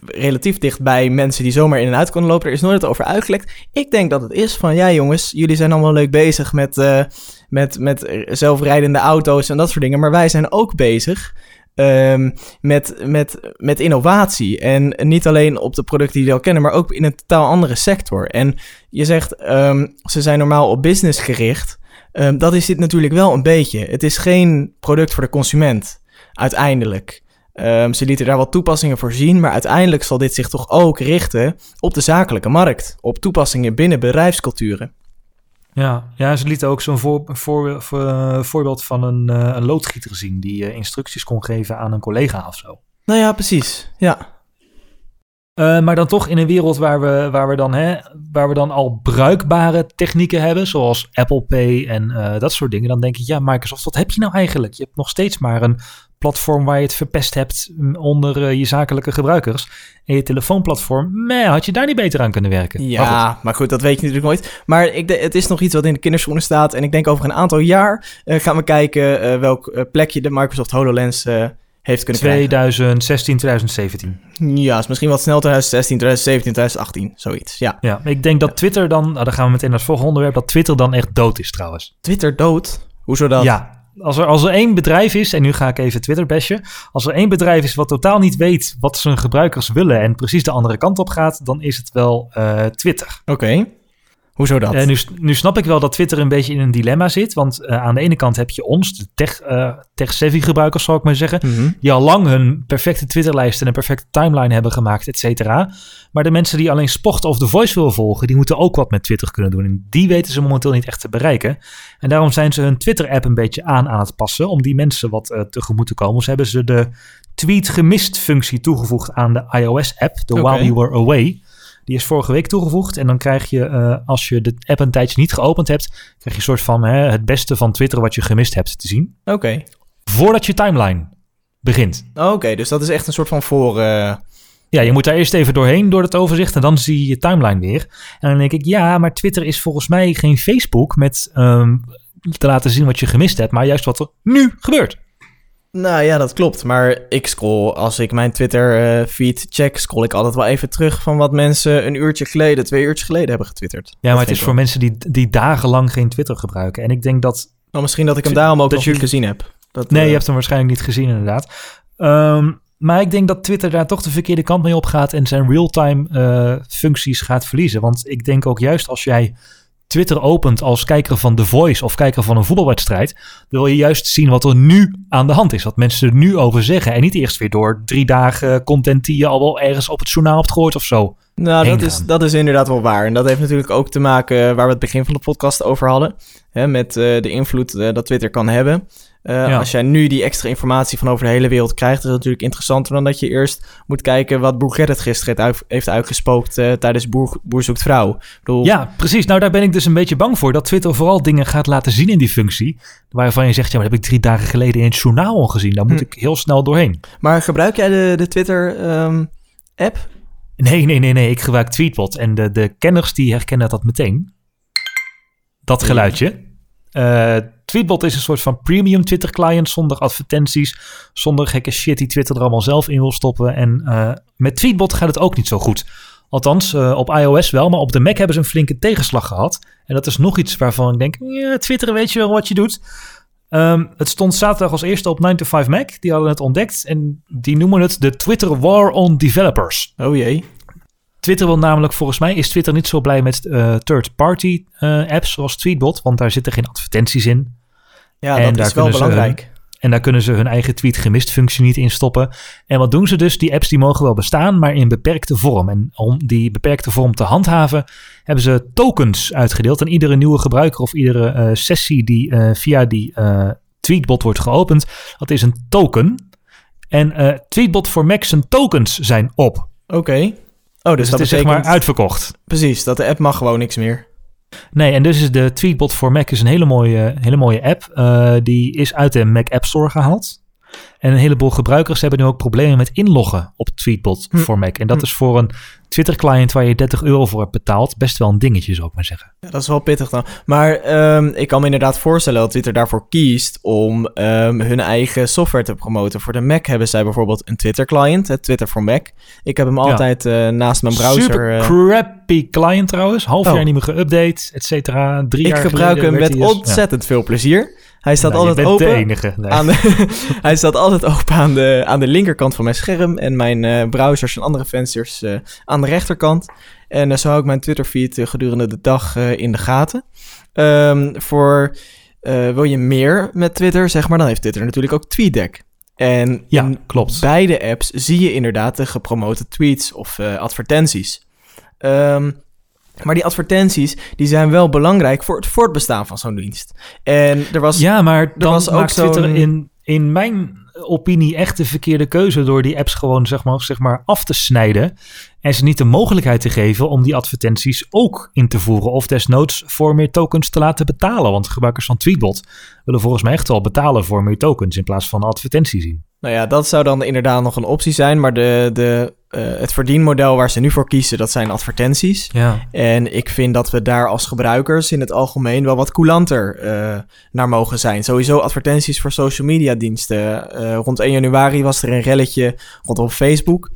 relatief dicht bij mensen die zomaar in en uit konden lopen. Er is nooit over uitgelekt. Ik denk dat het is van, ja jongens, jullie zijn allemaal leuk bezig met, eh, met, met zelfrijdende auto's en dat soort dingen. Maar wij zijn ook bezig ehm, met, met, met innovatie. En niet alleen op de producten die je al kennen, maar ook in een totaal andere sector. En je zegt, ehm, ze zijn normaal op business gericht. Ehm, dat is dit natuurlijk wel een beetje. Het is geen product voor de consument, uiteindelijk. Ze lieten daar wat toepassingen voor zien, maar uiteindelijk zal dit zich toch ook richten op de zakelijke markt, op toepassingen binnen bedrijfsculturen. Ja, ja ze lieten ook zo'n voor, voor, voor, eh, voorbeeld van een, uh, een loodgieter zien die uh, instructies kon geven aan een collega of zo. Nou ja, precies. Ja. maar dan toch in een wereld waar we, waar, we dan, hè, waar we dan al bruikbare technieken hebben, zoals Apple Pay en dat soort dingen, dan denk ik, ja, Microsoft, wat heb je nou eigenlijk? Je hebt nog steeds maar een platform waar je het verpest hebt mm, onder uh, je zakelijke gebruikers. En je telefoonplatform, meh, had je daar niet beter aan kunnen werken? Ja, maar goed, maar goed dat weet je natuurlijk nooit. Maar ik het is nog iets wat in de kinderschoenen staat. En ik denk over een aantal jaar uh, gaan we kijken uh, welk plekje de Microsoft HoloLens heeft kunnen 2016, 2017. Ja, is misschien wat snel 2016, 2017, 2018, zoiets. Ja, ja ik denk dat Twitter dan, nou, dan gaan we meteen naar het volgende onderwerp, dat Twitter dan echt dood is trouwens. Twitter dood? Hoezo dat? Ja, als er, als er één bedrijf is, en nu ga ik even Twitter bashen. Als er één bedrijf is wat totaal niet weet wat zijn gebruikers willen en precies de andere kant op gaat, dan is het wel uh, Twitter. Oké. Hoezo dat? Uh, nu, nu snap ik wel dat Twitter een beetje in een dilemma zit. Want uh, aan de ene kant heb je ons, de tech, tech-savvy gebruikers, zal ik maar zeggen. Mm -hmm. Die al lang hun perfecte Twitterlijst en een perfecte timeline hebben gemaakt, et cetera. Maar de mensen die alleen sport of de voice willen volgen, die moeten ook wat met Twitter kunnen doen. En die weten ze momenteel niet echt te bereiken. En daarom zijn ze hun Twitter-app een beetje aan aan het passen. Om die mensen wat tegemoet te komen. Dus hebben ze de tweet gemist functie toegevoegd aan de iOS-app. De okay. While You Were Away. Die is vorige week toegevoegd. En dan krijg je, uh, als je de app een tijdje niet geopend hebt, krijg je een soort van hè, het beste van Twitter wat je gemist hebt te zien. Oké. Okay. Voordat je timeline begint. Oké, okay, dus dat is echt een soort van voor. Uh... Ja, je moet daar eerst even doorheen door het overzicht en dan zie je je timeline weer. En dan denk ik, ja, maar Twitter is volgens mij geen Facebook met um, te laten zien wat je gemist hebt, maar juist wat er nu gebeurt. Nou ja, dat klopt. Maar ik scroll, als ik mijn Twitter-feed uh, check, scroll ik altijd wel even terug van wat mensen een uurtje geleden, twee uurtjes geleden hebben getwitterd. Ja, maar het is voor mensen die, die dagenlang geen Twitter gebruiken. En ik denk dat... Nou, misschien dat ik hem daarom ook dat nog niet gezien heb. Dat, nee, uh... je hebt hem waarschijnlijk niet gezien inderdaad. Um, maar ik denk dat Twitter daar toch de verkeerde kant mee op gaat en zijn real-time uh, functies gaat verliezen. Want ik denk ook juist als jij Twitter opent als kijker van The Voice of kijker van een voetbalwedstrijd, dan wil je juist zien wat er nu aan de hand is. Wat mensen er nu over zeggen. En niet eerst weer door drie dagen content die je al wel ergens op het journaal hebt gehoord of zo. Nou, dat is, dat is inderdaad wel waar. En dat heeft natuurlijk ook te maken waar we het begin van de podcast over hadden. Hè, met uh, de invloed uh, dat Twitter kan hebben. Uh, ja. Als jij nu die extra informatie van over de hele wereld krijgt, is dat natuurlijk interessanter dan dat je eerst moet kijken wat Bourget gisteren heeft uitgespookt uh, tijdens Boer, Boer zoekt vrouw. Bedoel... Ja, precies. Nou, daar ben ik dus een beetje bang voor. Dat Twitter vooral dingen gaat laten zien in die functie. Waarvan je zegt, ja, maar dat heb ik drie dagen geleden in het journaal al gezien. Daar moet hm. ik heel snel doorheen. Maar gebruik jij de, de Twitter-app? Ehm, nee, nee, nee, nee. Ik gebruik Tweetbot. En de, de kenners die herkennen dat meteen. Dat geluidje. Uh, Tweetbot is een soort van premium Twitter client zonder advertenties, zonder gekke shit die Twitter er allemaal zelf in wil stoppen. En uh, met Tweetbot gaat het ook niet zo goed. Althans, uh, op iOS wel, maar op de Mac hebben ze een flinke tegenslag gehad. En dat is nog iets waarvan ik denk, ja, Twitter weet je wel wat je doet. Um, het stond zaterdag als eerste op 9 to 5 Mac. Die hadden het ontdekt en die noemen het de Twitter War on Developers. Oh jee. Twitter wil namelijk, volgens mij is Twitter niet zo blij met uh, third-party uh, apps zoals Tweetbot, want daar zitten geen advertenties in. Ja, en dat is wel belangrijk. Hun, en daar kunnen ze hun eigen tweet gemist functie niet in stoppen. En wat doen ze dus? Die apps die mogen wel bestaan, maar in beperkte vorm. En om die beperkte vorm te handhaven, hebben ze tokens uitgedeeld. En iedere nieuwe gebruiker of iedere uh, sessie die via die Tweetbot wordt geopend, dat is een token. En Tweetbot voor Mac zijn tokens zijn op. Oké. Oh, dus, dus dat is zeg maar uitverkocht. Precies, dat de app mag gewoon niks meer. Nee, en dus is de Tweetbot voor Mac is een hele mooie, hele mooie app. Uh, die is uit de Mac App Store gehaald. En een heleboel gebruikers hebben nu ook problemen met inloggen op Tweetbot hm. voor Mac. En dat hm. is voor een Twitter-client waar je 30 euro voor hebt betaald best wel een dingetje, zou ik maar zeggen. Ja, dat is wel pittig dan. Maar um, ik kan me inderdaad voorstellen dat Twitter daarvoor kiest om um, hun eigen software te promoten. Voor de Mac hebben zij bijvoorbeeld een Twitter-client, Twitter voor Mac. Ik heb hem altijd ja. uh, naast mijn browser. Super uh, crappy client trouwens. Half oh. jaar niet meer geüpdate, et cetera. Drie ik jaar gebruik hem met ontzettend ja. veel plezier. Hij staat Nou, altijd open. de enige. Nee. Aan de, hij staat altijd open aan de, aan de linkerkant van mijn scherm. En mijn eh, browsers en andere vensters eh, aan de rechterkant. En eh, zo hou ik mijn Twitter-feed gedurende de dag in de gaten. Ehm, voor wil je meer met Twitter, zeg maar, dan heeft Twitter natuurlijk ook TweetDeck. En Ja, in klopt. beide apps zie je inderdaad de gepromote tweets of advertenties. Ehm, maar die advertenties die zijn wel belangrijk voor het voortbestaan van zo'n dienst. En er was Ja, maar dan was ook maakt Twitter in, in mijn opinie echt de verkeerde keuze... door die apps gewoon zeg maar, zeg maar af te snijden... en ze niet de mogelijkheid te geven om die advertenties ook in te voeren... of desnoods voor meer tokens te laten betalen. Want gebruikers van Tweetbot willen volgens mij echt wel betalen voor meer tokens... in plaats van advertenties zien. Nou ja, dat zou dan inderdaad nog een optie zijn. Maar de, de, eh, het verdienmodel waar ze nu voor kiezen, dat zijn advertenties. Ja, En ik vind dat we daar als gebruikers in het algemeen wel wat coulanter eh, naar mogen zijn. Sowieso advertenties voor social media diensten. Eh, rond 1 januari was er een relletje rondom Facebook.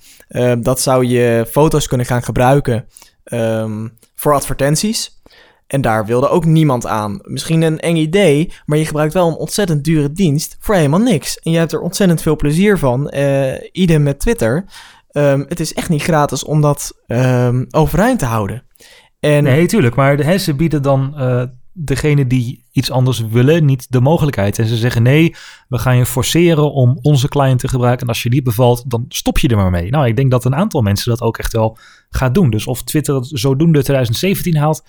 Dat zou je foto's kunnen gaan gebruiken ehm, voor advertenties. En daar wilde ook niemand aan. Misschien een eng idee, maar je gebruikt wel een ontzettend dure dienst voor helemaal niks. En je hebt er ontzettend veel plezier van. Idem met Twitter. Ehm, het is echt niet gratis om dat ehm, overeind te houden. En nee, tuurlijk. Maar ze bieden dan eh degene die iets anders willen niet de mogelijkheid. En ze zeggen nee, we gaan je forceren om onze client te gebruiken. En als je die bevalt, dan stop je er maar mee. Nou, ik denk dat een aantal mensen dat ook echt wel gaat doen. Dus of Twitter het zodoende 2017 haalt,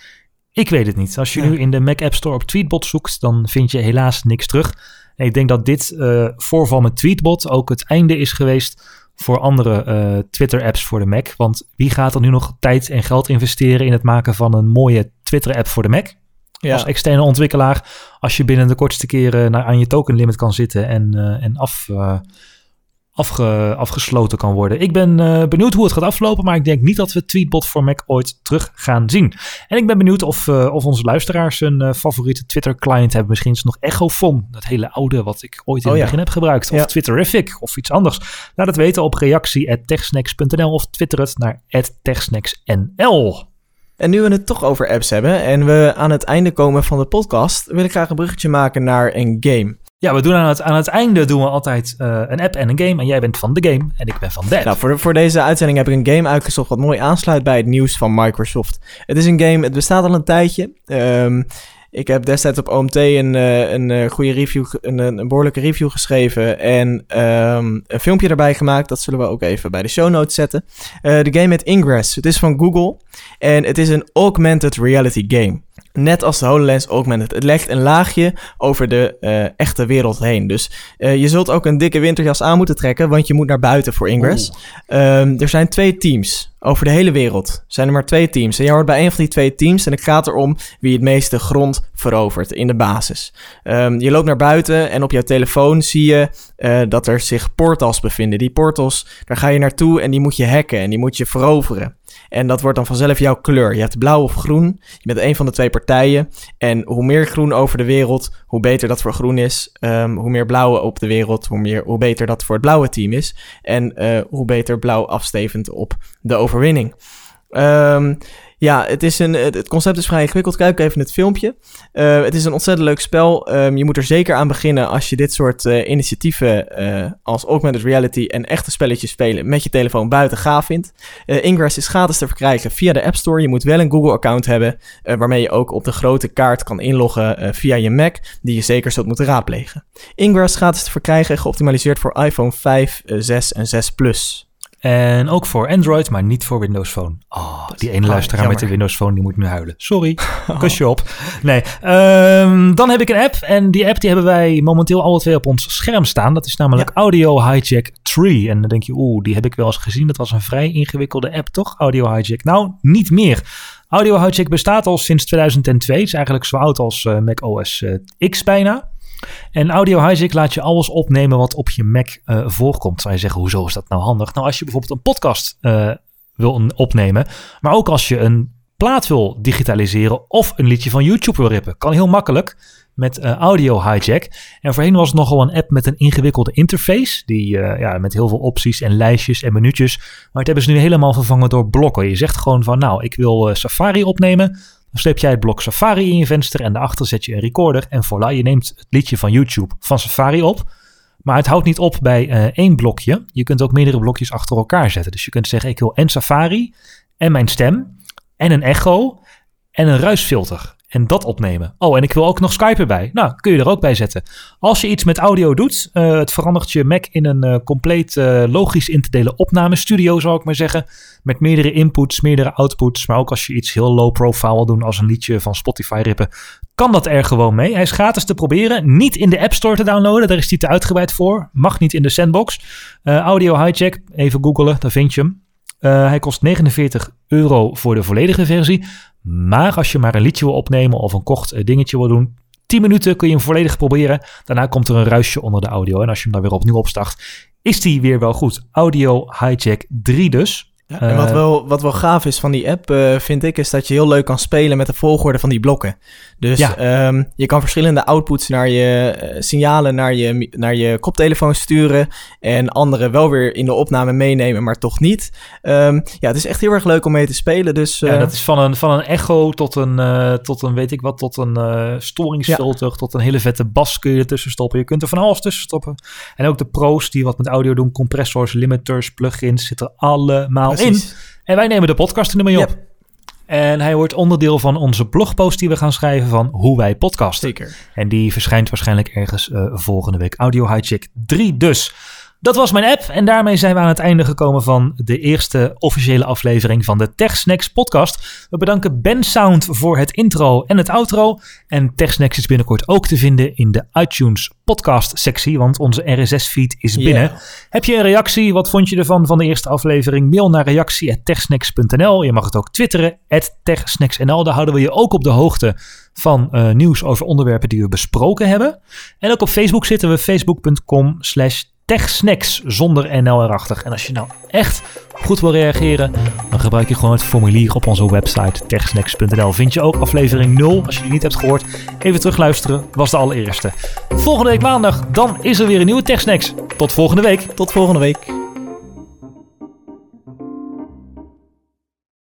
ik weet het niet. Als je nu in de Mac App Store op Tweetbot zoekt, dan vind je helaas niks terug. En ik denk dat dit eh, voorval met Tweetbot ook het einde is geweest voor andere eh, Twitter-apps voor de Mac. Want wie gaat er nu nog tijd en geld investeren in het maken van een mooie Twitter-app voor de Mac? ja, Als externe ontwikkelaar, als je binnen de kortste keren naar, aan je token limit kan zitten en, eh, en af, afge- afgesloten kan worden. Ik ben eh, benieuwd hoe het gaat aflopen, maar ik denk niet dat we Tweetbot voor Mac ooit terug gaan zien. En ik ben benieuwd of, eh, of onze luisteraars een eh, favoriete Twitter-client hebben. Misschien is het nog Echofon, dat hele oude wat ik ooit in Oh het ja. begin heb gebruikt. Of Ja. Twitterific of iets anders. Laat het weten op reactie.techsnacks.nl of twitter het naar @techsnacksnl. En nu we het toch over apps hebben en we aan het einde komen van de podcast, wil ik graag een bruggetje maken naar een game. Ja, we doen aan het, aan het einde doen we altijd eh, een app en een game. En jij bent van de game en ik ben van de app. Nou, voor, voor deze uitzending heb ik een game uitgezocht wat mooi aansluit bij het nieuws van Microsoft. Het is een game, het bestaat al een tijdje. Ehm, ik heb destijds op OMT een, eh, een eh, goede review, een, een behoorlijke review geschreven en ehm, een filmpje erbij gemaakt. Dat zullen we ook even bij de show notes zetten. De game heet Ingress. Het is van Google en het is een augmented reality game. Net als de HoloLens Augmented. Het legt een laagje over de eh, echte wereld heen. Dus eh, je zult ook een dikke winterjas aan moeten trekken, want je moet naar buiten voor Ingress. Ehm, er zijn twee teams over de hele wereld. Zijn er maar twee teams. En jij hoort bij een van die twee teams. En het gaat erom wie het meeste grond verovert in de basis. Ehm, je loopt naar buiten en op jouw telefoon zie je eh, dat er zich portals bevinden. Die portals, daar ga je naartoe en die moet je hacken en die moet je veroveren. En dat wordt dan vanzelf jouw kleur. Je hebt blauw of groen. Je bent een van de twee partijen. En hoe meer groen over de wereld, hoe beter dat voor groen is. Ehm, hoe meer blauwe op de wereld, hoe, meer, hoe beter dat voor het blauwe team is. En eh, hoe beter blauw afstevend op de overwinning. Ehm, ja, het, is een, het concept is vrij ingewikkeld. Kijk even het filmpje. Eh, het is een ontzettend leuk spel. Ehm, je moet er zeker aan beginnen als je dit soort eh, initiatieven eh, als augmented reality en echte spelletjes spelen met je telefoon buiten gaaf vindt. Ingress is gratis te verkrijgen via de App Store. Je moet wel een Google-account hebben waarmee je ook op de grote kaart kan inloggen via je Mac, die je zeker zult moeten raadplegen. Ingress gratis te verkrijgen, geoptimaliseerd voor iPhone 5, eh, 6 en 6 Plus. En ook voor Android, maar niet voor Windows Phone. Oh, die ene Ah, luisteraar met de. Windows Phone, die moet nu huilen. Sorry, kusje op. Nee, ehm, dan heb ik een app. En die app die hebben wij momenteel alle twee op ons scherm staan. Dat is namelijk Audio Hijack 3. En dan denk je, oeh, die heb ik wel eens gezien. Dat was een vrij ingewikkelde app, toch? Audio Hijack. Nou, niet meer. Audio Hijack bestaat al sinds 2002. Het is eigenlijk zo oud als eh, Mac OS eh, X bijna. En Audio Hijack laat je alles opnemen wat op je Mac eh, voorkomt. Zou je zeggen, hoezo is dat nou handig? Nou, als je bijvoorbeeld een podcast eh, wil opnemen, maar ook als je een plaat wil digitaliseren of een liedje van YouTube wil rippen, kan heel makkelijk met eh, Audio Hijack. En voorheen was het nogal een app met een ingewikkelde interface, die ja, met heel veel opties en lijstjes en minuutjes. Maar het hebben ze nu helemaal vervangen door blokken. Je zegt gewoon van, nou, ik wil Safari opnemen. Dan sleep jij het blok Safari in je venster en daarachter zet je een recorder. En voilà, je neemt het liedje van YouTube van Safari op. Maar het houdt niet op bij uh, één blokje. Je kunt ook meerdere blokjes achter elkaar zetten. Dus je kunt zeggen, ik wil en Safari en mijn stem en een echo en een ruisfilter en dat opnemen. Oh, en ik wil ook nog Skype erbij. Nou, kun je er ook bij zetten. Als je iets met audio doet, uh, het verandert je Mac in een uh, compleet uh, logisch in te delen opnamestudio, zou ik maar zeggen. Met meerdere inputs, meerdere outputs. Maar ook als je iets heel low profile wil doen, als een liedje van Spotify rippen, kan dat er gewoon mee. Hij is gratis te proberen. Niet in de App Store te downloaden, daar is hij te uitgebreid voor. Mag niet in de sandbox. audio Hijack, even googlen, daar vind je hem. Uh, hij kost 49 euro voor de volledige versie. Maar als je maar een liedje wil opnemen of een kort eh, dingetje wil doen, 10 minuten kun je hem volledig proberen. Daarna komt er een ruisje onder de audio. En als je hem dan weer opnieuw opstart, is die weer wel goed. Audio Hijack 3 dus. Ja, en wat Uh, wel, wat wel gaaf is van die app, eh, vind ik, is dat je heel leuk kan spelen met de volgorde van die blokken. Dus Ja. ehm, je kan verschillende outputs naar je eh, signalen naar je, naar je koptelefoon sturen. En andere wel weer in de opname meenemen, maar toch niet. Ehm, ja, het is echt heel erg leuk om mee te spelen. Dus ja, eh, dat is van een, van een echo tot een, eh, tot een, weet ik wat, tot een eh, storingsfilter, tot een hele vette bas kun je ertussen stoppen. Je kunt er van alles tussen stoppen. En ook de pro's die wat met audio doen, compressors, limiters, plugins, zitten allemaal in. En wij nemen de podcast er nu mee op. Yep. En hij wordt onderdeel van onze blogpost die we gaan schrijven van hoe wij podcasten. Zeker. En die verschijnt waarschijnlijk ergens eh, volgende week. Audio Hijack 3 dus. Dat was mijn app en daarmee zijn we aan het einde gekomen van de eerste officiële aflevering van de TechSnacks podcast. We bedanken Ben Sound voor het intro en het outro. En TechSnacks is binnenkort ook te vinden in de iTunes podcast sectie, want onze RSS-feed is binnen. Heb je een reactie? Wat vond je ervan van de eerste aflevering? Mail naar reactie.techsnacks.nl. Je mag het ook twitteren, techsnacksnl. Daar houden we je ook op de hoogte van eh, nieuws over onderwerpen die we besproken hebben. En ook op Facebook zitten we, facebook.com slash techsnacks, zonder NL erachter. En als je nou echt goed wil reageren, dan gebruik je gewoon het formulier op onze website techsnacks.nl. Vind je ook aflevering 0, als je die niet hebt gehoord. Even terugluisteren, was de allereerste. Volgende week maandag, dan is er weer een nieuwe TechSnacks. Tot volgende week. Tot volgende week.